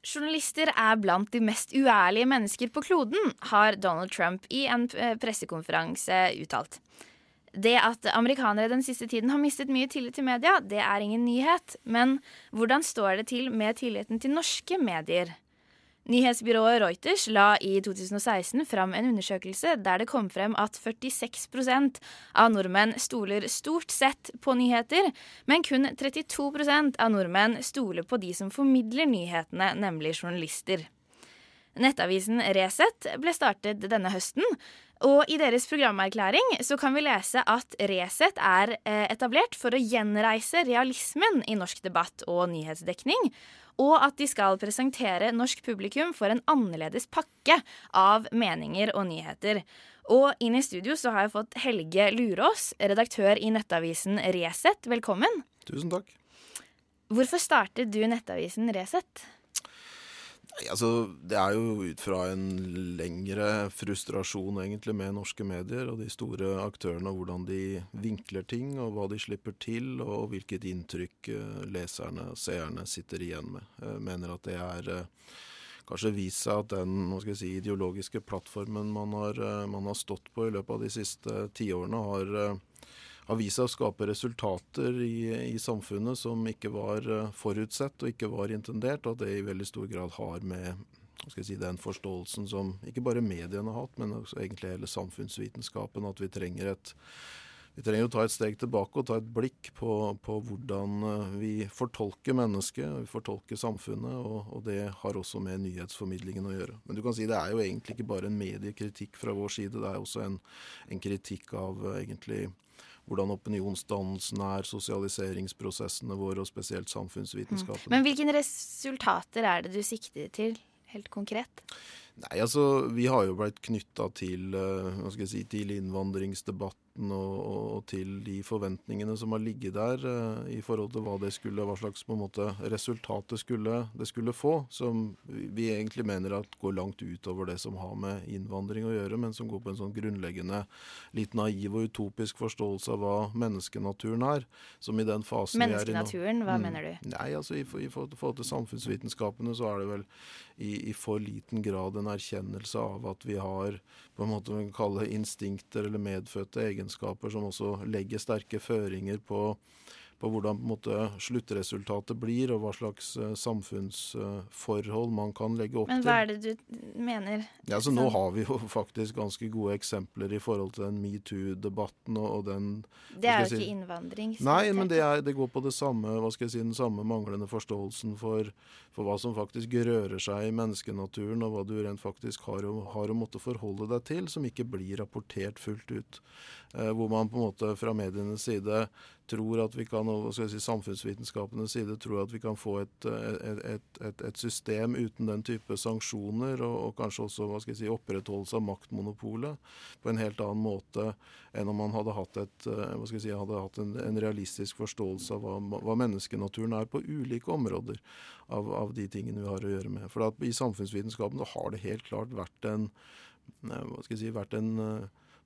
Journalister er blant de mest uærlige mennesker på kloden, har Donald Trump i en eh, pressekonferanse uttalt. Det at amerikanere den siste tiden har mistet mye tillit til media, det er ingen nyhet. Men hvordan står det til med tilliten til norske medier? Nyhetsbyrået Reuters la i 2016 fram en undersøkelse der det kom frem at 46% av nordmenn stoler stort sett på nyheter, men kun 32% av nordmenn stoler på de som formidler nyhetene, nemlig journalister. Nettavisen Resett ble startet denne høsten, og i deres programerklæring så kan vi lese at Resett er eh, etablert for å gjenreise realismen i norsk debatt og nyhetsdekning, og at de skal presentere norsk publikum for en annerledes pakke av meninger og nyheter. Og inn i studio så har jeg fått Helge Lurås, redaktør i nettavisen Resett. Velkommen. Tusen takk. Hvorfor startet du nettavisen Resett? Altså, det er jo ut fra en lengre frustrasjon egentlig med norske medier og de store aktørene, og hvordan de vinkler ting, og hva de slipper til, og hvilket inntrykk eh, leserne og seerne sitter igjen med. Jeg mener at det er eh, kanskje vist seg at den si, ideologiske plattformen man har, eh, man har stått på i løpet av de siste tiårene, har har vist skape resultater i, i, samfunnet som ikke var eh, forutsett og ikke var intendert, og at det i veldig stor grad har med si, den forståelsen som ikke bare mediene har hatt, men også egentlig hele samfunnsvitenskapen, at vi trenger et vi trenger å ta et steg tilbake og ta et blikk på, på hvordan eh, vi fortolker mennesket, vi fortolker samfunnet, og, og, det har også med nyhetsformidlingen å gjøre. Men du kan si det er jo egentlig ikke bare en mediekritikk fra vår side, det er også en, en kritikk av eh, egentlig hvordan opinionsdannelsen er, sosialiseringsprosessene våre, og spesielt samfunnsvitenskapen. Mm. Men hvilke resultater er det du sikter til, helt konkret? Nei, altså, Vi har jo blitt knytta til, uh, si, til innvandringsdebatt debatten og, og, til de forventningene som har ligget der uh, i forhold til hva det skulle, hva slags på en måte, resultat det skulle, det skulle, få, som vi egentlig mener at går langt utover det som har med innvandring å gjøre, men som går på en sånn grunnleggende litt naiv og utopisk forståelse av hva menneskenaturen er. som i den fasen vi er i nå. Menneskenaturen, hva mm. mener du? Nei, altså I, i forhold til samfunnsvitenskapene så er det vel i, i, for liten grad en erkjennelse av at vi har på en måte man kan kalle instinkter eller medfødte egenskaper egenskaper som også legger sterke føringer på på hvordan på måte, sluttresultatet blir, og hva slags uh, samfunnsforhold man kan legge opp til. Men hva er det du mener? Ja, så Nå har vi jo faktisk ganske gode eksempler i forhold til den metoo-debatten og, og, den Det er jo ikke innvandring. Nei, men det, er, det, går på det samme, hva skal jeg si, den samme manglende forståelsen for, for, hva som faktisk rører seg i menneskenaturen, og hva du rent faktisk har, har å måtte forholde deg til, som ikke blir rapportert fullt ut. Uh, hvor man på en måte fra medienes side tror at vi kan, og skal si, samfunnsvitenskapenes side tror at vi kan få et, et, et, et system uten den type sanksjoner, og, og, kanskje også hva skal jeg si, opprettholdelse av maktmonopolet på en helt annen måte enn om man hadde hatt, et, hva skal jeg si, hadde hatt en, en realistisk forståelse av hva, hva, menneskenaturen er på ulike områder av, av, de tingene vi har å gjøre med. For at I samfunnsvitenskapen har det helt klart vært en, hva skal jeg si, vært en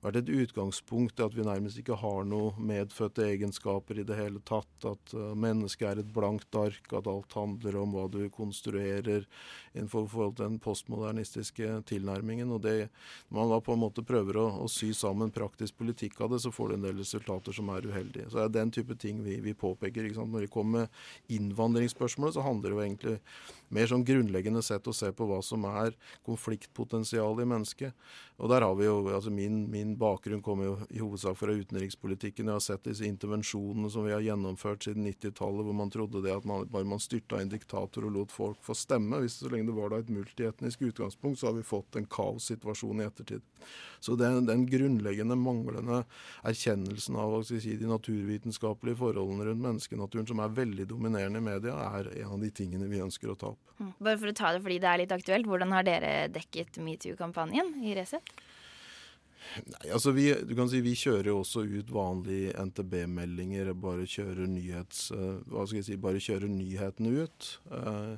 vært et utgangspunkt at vi nærmest ikke har noe medfødte egenskaper i det hele tatt. At uh, mennesket er et blankt ark, at alt handler om hva du konstruerer innenfor forhold til den postmodernistiske tilnærmingen. og det, Når man da på en måte prøver å, å, sy sammen praktisk politikk av det, så får du en del resultater som er uheldige. Så det er den type ting vi, vi påpeker. Når vi kommer med innvandringsspørsmålet, så handler det jo egentlig mer sånn grunnleggende sett å se på hva som er konfliktpotensialet i mennesket. Og der har vi jo, altså min, min bakgrunn kommer jo i hovedsak fra utenrikspolitikken. Jeg har sett disse intervensjonene som vi har gjennomført siden 90-tallet, hvor man trodde det at man, bare man styrta en diktator og lot folk få stemme, hvis så lenge det var da et multietnisk utgangspunkt, så har vi fått en kaossituasjon i ettertid. Så den, den grunnleggende manglende erkjennelsen av si, de naturvitenskapelige forholdene rundt menneskenaturen, som er veldig dominerende i media, er en av de tingene vi ønsker å ta opp. Mm. Bare for å ta det fordi det er litt aktuelt, hvordan har dere dekket metoo-kampanjen i Resett? Nei, altså vi, du kan si vi kjører jo også ut vanlige NTB-meldinger. Bare kjører nyhets, uh, hva skal jeg si, bare kjører nyhetene ut. Uh,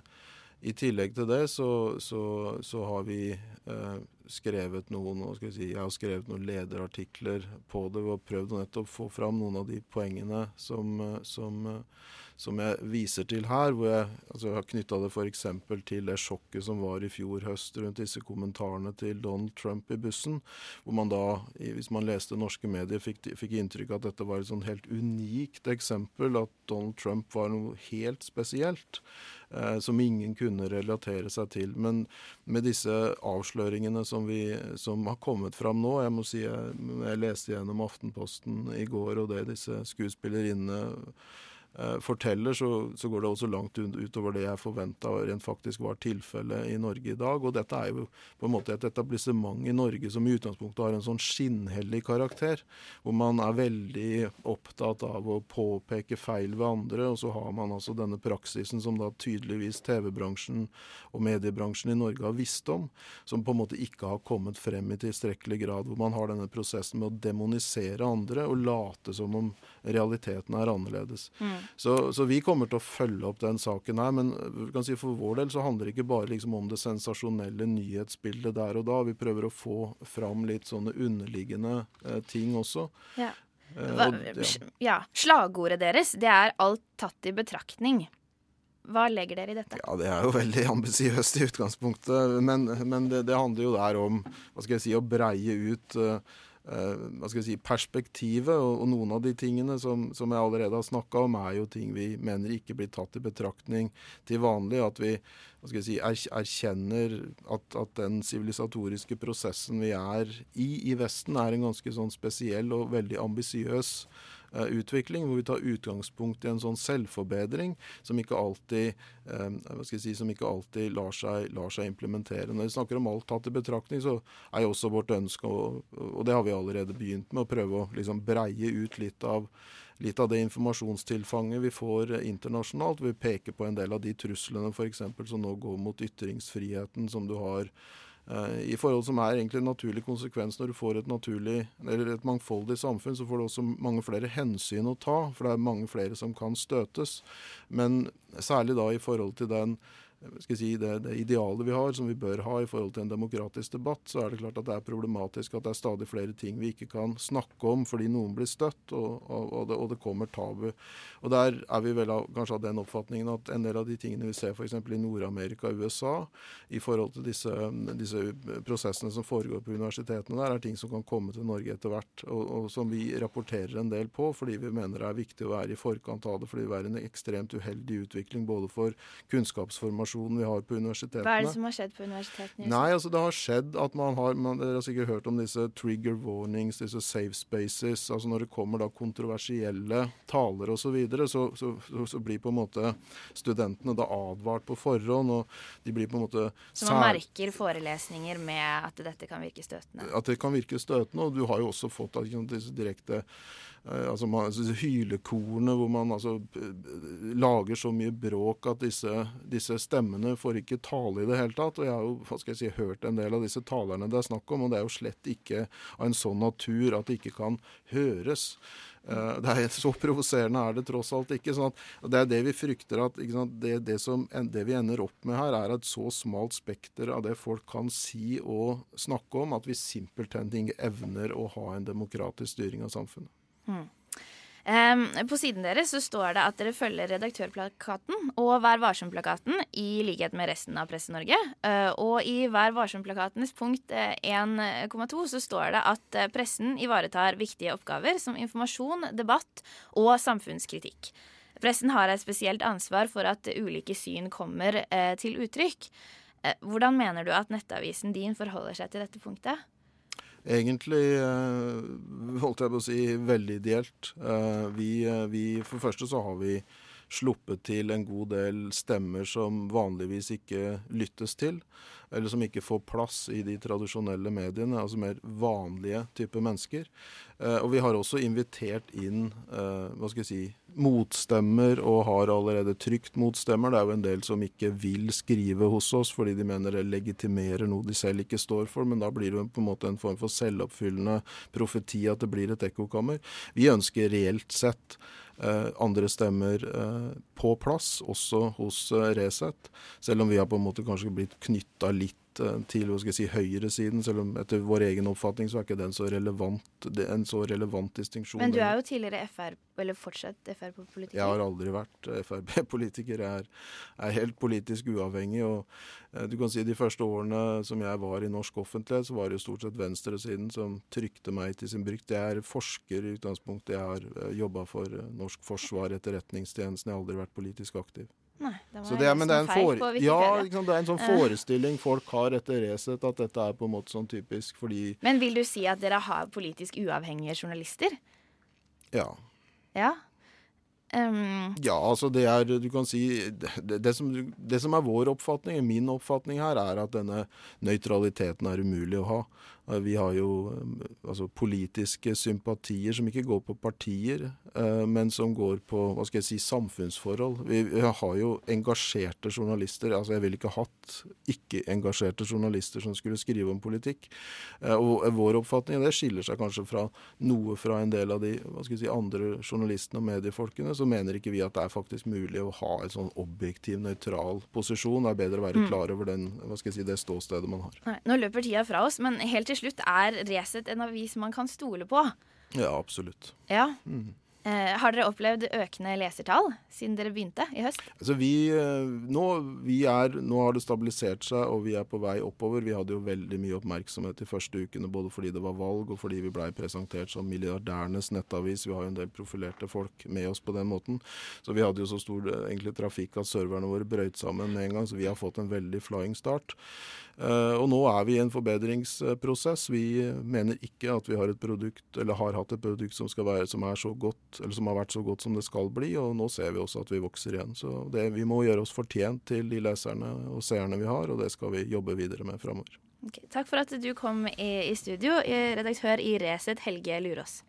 I tillegg til det så, så, så har vi eh, skrevet noen jeg, si, jeg har skrevet noen lederartikler på det og prøvd å nettopp få fram noen av de poengene som, som, som jeg viser til her. hvor Jeg altså, har knytta det f.eks. til det sjokket som var i fjor høst rundt disse kommentarene til Donald Trump i bussen. Hvor man da, hvis man leste norske medier, fikk, fikk inntrykk av at dette var et sånn helt unikt eksempel. At Donald Trump var noe helt spesielt. Eh, som ingen kunne relatere seg til. Men med disse avsløringene som, vi, som har kommet fram nå Jeg må si jeg, jeg leste gjennom Aftenposten i går, og det disse skuespillerinnene forteller, så, så, går det også langt utover det jeg forventa rent faktisk var tilfellet i Norge i dag. Og dette er jo på en måte et etablissement i Norge som i utgangspunktet har en sånn skinnhellig karakter. Hvor man er veldig opptatt av å påpeke feil ved andre, og så har man altså denne praksisen som da tydeligvis TV-bransjen og mediebransjen i Norge har visst om, som på en måte ikke har kommet frem i tilstrekkelig grad. Hvor man har denne prosessen med å demonisere andre og late som om realiteten er annerledes. Mm. Så, så, vi kommer til å følge opp den saken her. Men si for vår del så handler det ikke bare liksom om det sensasjonelle nyhetsbildet der og da. Vi prøver å få fram litt sånne underliggende eh, ting også. Ja. Eh, Hva, ja. Slagordet deres, det er 'alt tatt i betraktning'. Hva legger dere i dette? Ja, Det er jo veldig ambisiøst i utgangspunktet. Men, men det, det, handler jo der om hva skal jeg si, å breie ut uh, hva skal jeg si, perspektivet. Og, og, noen av de tingene som, som jeg allerede har snakka om, er jo ting vi mener ikke blir tatt i betraktning til vanlig. At vi hva skal jeg si, er, erkjenner at, at, den sivilisatoriske prosessen vi er i i Vesten, er en ganske sånn spesiell og veldig ambisiøs Eh, utvikling, hvor vi tar utgangspunkt i en sånn selvforbedring som ikke alltid, eh, si, som ikke alltid lar, seg, lar, seg, implementere. Når vi snakker om alt tatt i betraktning, så er jo også vårt ønske, og, og, det har vi allerede begynt med, å prøve å liksom breie ut litt av litt av det informasjonstilfanget vi får internasjonalt. Vi peker på en del av de truslene f.eks. som nå går mot ytringsfriheten, som du har Eh, i forhold som er egentlig en naturlig konsekvens når du får et naturlig, et mangfoldig samfunn, så får du også mange flere hensyn å ta, for det er mange flere som kan støtes. Men særlig da i forhold til den si, det, det, idealet vi har, som vi bør ha i forhold til en demokratisk debatt, så er det klart at det er problematisk at det er stadig flere ting vi ikke kan snakke om fordi noen blir støtt, og, og, og, det, og det, kommer tabu. Og Der er vi vel av, kanskje av den oppfatningen at en del av de tingene vi ser f.eks. i Nord-Amerika og USA, i forhold til disse, disse, prosessene som foregår på universitetene der, er ting som kan komme til Norge etter hvert, og, som vi rapporterer en del på fordi vi mener det er viktig å være i forkant av det, fordi det være en ekstremt uheldig utvikling både for kunnskapsformasjon informasjonen vi har på universitetene. Hva er det som har skjedd på universitetene? Nei, altså Det har skjedd at man har man, Dere har sikkert hørt om disse trigger warnings, disse safe spaces. altså Når det kommer da kontroversielle taler osv., så, videre, så, så, så blir på en måte studentene da advart på forhånd. og de blir på en måte... Så man merker forelesninger med at dette kan virke støtende? At det kan virke støtende. Og du har jo også fått disse direkte altså, man, altså Hylekorene hvor man altså lager så mye bråk at disse, disse, stemmene får ikke tale i det hele tatt. Og jeg har jo hva skal jeg si, hørt en del av disse talerne det er snakk om, og det er jo slett ikke av en sånn natur at det ikke kan høres. Uh, det er Så provoserende er det tross alt ikke. sånn at Det er det vi frykter. at det, det, som, det, vi ender opp med her, er et så smalt spekter av det folk kan si og snakke om, at vi simpelthen ikke evner å ha en demokratisk styring av samfunnet. Mm. Um, på siden deres så står det at dere følger redaktørplakaten og Vær varsom-plakaten i likhet med resten av Presse-Norge. Uh, og i Vær varsom-plakatens punkt 1,2 uh, så står det at pressen ivaretar viktige oppgaver som informasjon, debatt og samfunnskritikk. Pressen har et spesielt ansvar for at ulike syn kommer uh, til uttrykk. Hvordan mener du at nettavisen din forholder seg til dette punktet? Egentlig, eh, holdt jeg på å si, veldig ideelt. Eh, vi, eh, vi, for det første så har vi sluppet til en god del stemmer som vanligvis ikke lyttes til, eller som ikke får plass i de tradisjonelle mediene, altså mer vanlige type mennesker. Eh, og vi har også invitert inn eh, hva skal jeg si, motstemmer, og har allerede trygt motstemmer. Det er jo en del som ikke vil skrive hos oss fordi de mener det legitimerer noe de selv ikke står for, men da blir det på en måte en form for selvoppfyllende profeti at det blir et ekkokammer. Vi ønsker reelt sett andre stemmer eh, på plass, også hos eh, Resett. Selv om vi har på en måte kanskje blitt knytta litt Eh, til skal jeg si, høyresiden, selv om etter vår egen oppfatning så er ikke den så relevant, en så relevant distinksjon. Men du er jo tidligere FR, eller fortsatt Frp-politiker? Jeg har aldri vært eh, Frp-politiker. Jeg er, er, helt politisk uavhengig. og eh, du kan si De første årene som jeg var i norsk offentlighet, så var det jo stort sett venstresiden som trykte meg til sin brykt. Jeg er forsker i utgangspunktet. Jeg har jobba for norsk forsvar, etterretningstjenesten. Jeg har aldri vært politisk aktiv. Nei, det var det er, men det er en, for, ja, liksom, det er en sånn forestilling folk har etter Resett, at dette er på en måte sånn typisk fordi Men vil du si at dere har politisk uavhengige journalister? Ja. Ja? Um, ja, altså det er Du kan si det, det, som, det, som, er vår oppfatning, min oppfatning her, er at denne nøytraliteten er umulig å ha. Eh, vi har jo eh, altså, politiske sympatier som ikke går på partier, eh, men som går på hva skal jeg si, samfunnsforhold. Vi, har jo engasjerte journalister. altså Jeg ville ikke hatt ikke-engasjerte journalister som skulle skrive om politikk. Og Vår oppfatning det skiller seg kanskje fra noe fra en del av de hva skal jeg si, andre journalistene og mediefolkene. Så mener ikke vi at det er faktisk mulig å ha en sånn objektiv, nøytral posisjon. Det er bedre å være mm. klar over den, hva skal jeg si, det ståstedet man har. Nei, nå løper tida fra oss, men helt til slutt, er Resett en avis man kan stole på? Ja, absolutt. Ja. Mm. Eh, har dere opplevd økende lesertall siden dere begynte i høst? Altså vi, eh, nå, vi er, nå, har det stabilisert seg, og vi er på vei oppover. Vi hadde jo veldig mye oppmerksomhet de første ukene, både fordi det var valg og fordi vi blei presentert som milliardærenes nettavis. Vi har jo en del profilerte folk med oss på den måten. Så vi hadde jo så stor eh, egentlig, trafikk at serverne våre brøyt sammen med en gang, så vi har fått en veldig flying start. Uh, og nå er vi i en forbedringsprosess. Vi mener ikke at vi har et produkt, eller har hatt et produkt som, være, som, er så godt, som, har vært så godt som det skal bli, og nå ser vi også at vi vokser igjen. Så det, vi må gjøre oss fortjent til de leserne og seerne vi har, og det skal vi jobbe videre med framover. Okay, takk for at du kom i, i studio, redaktør i Resett, Helge Lurås.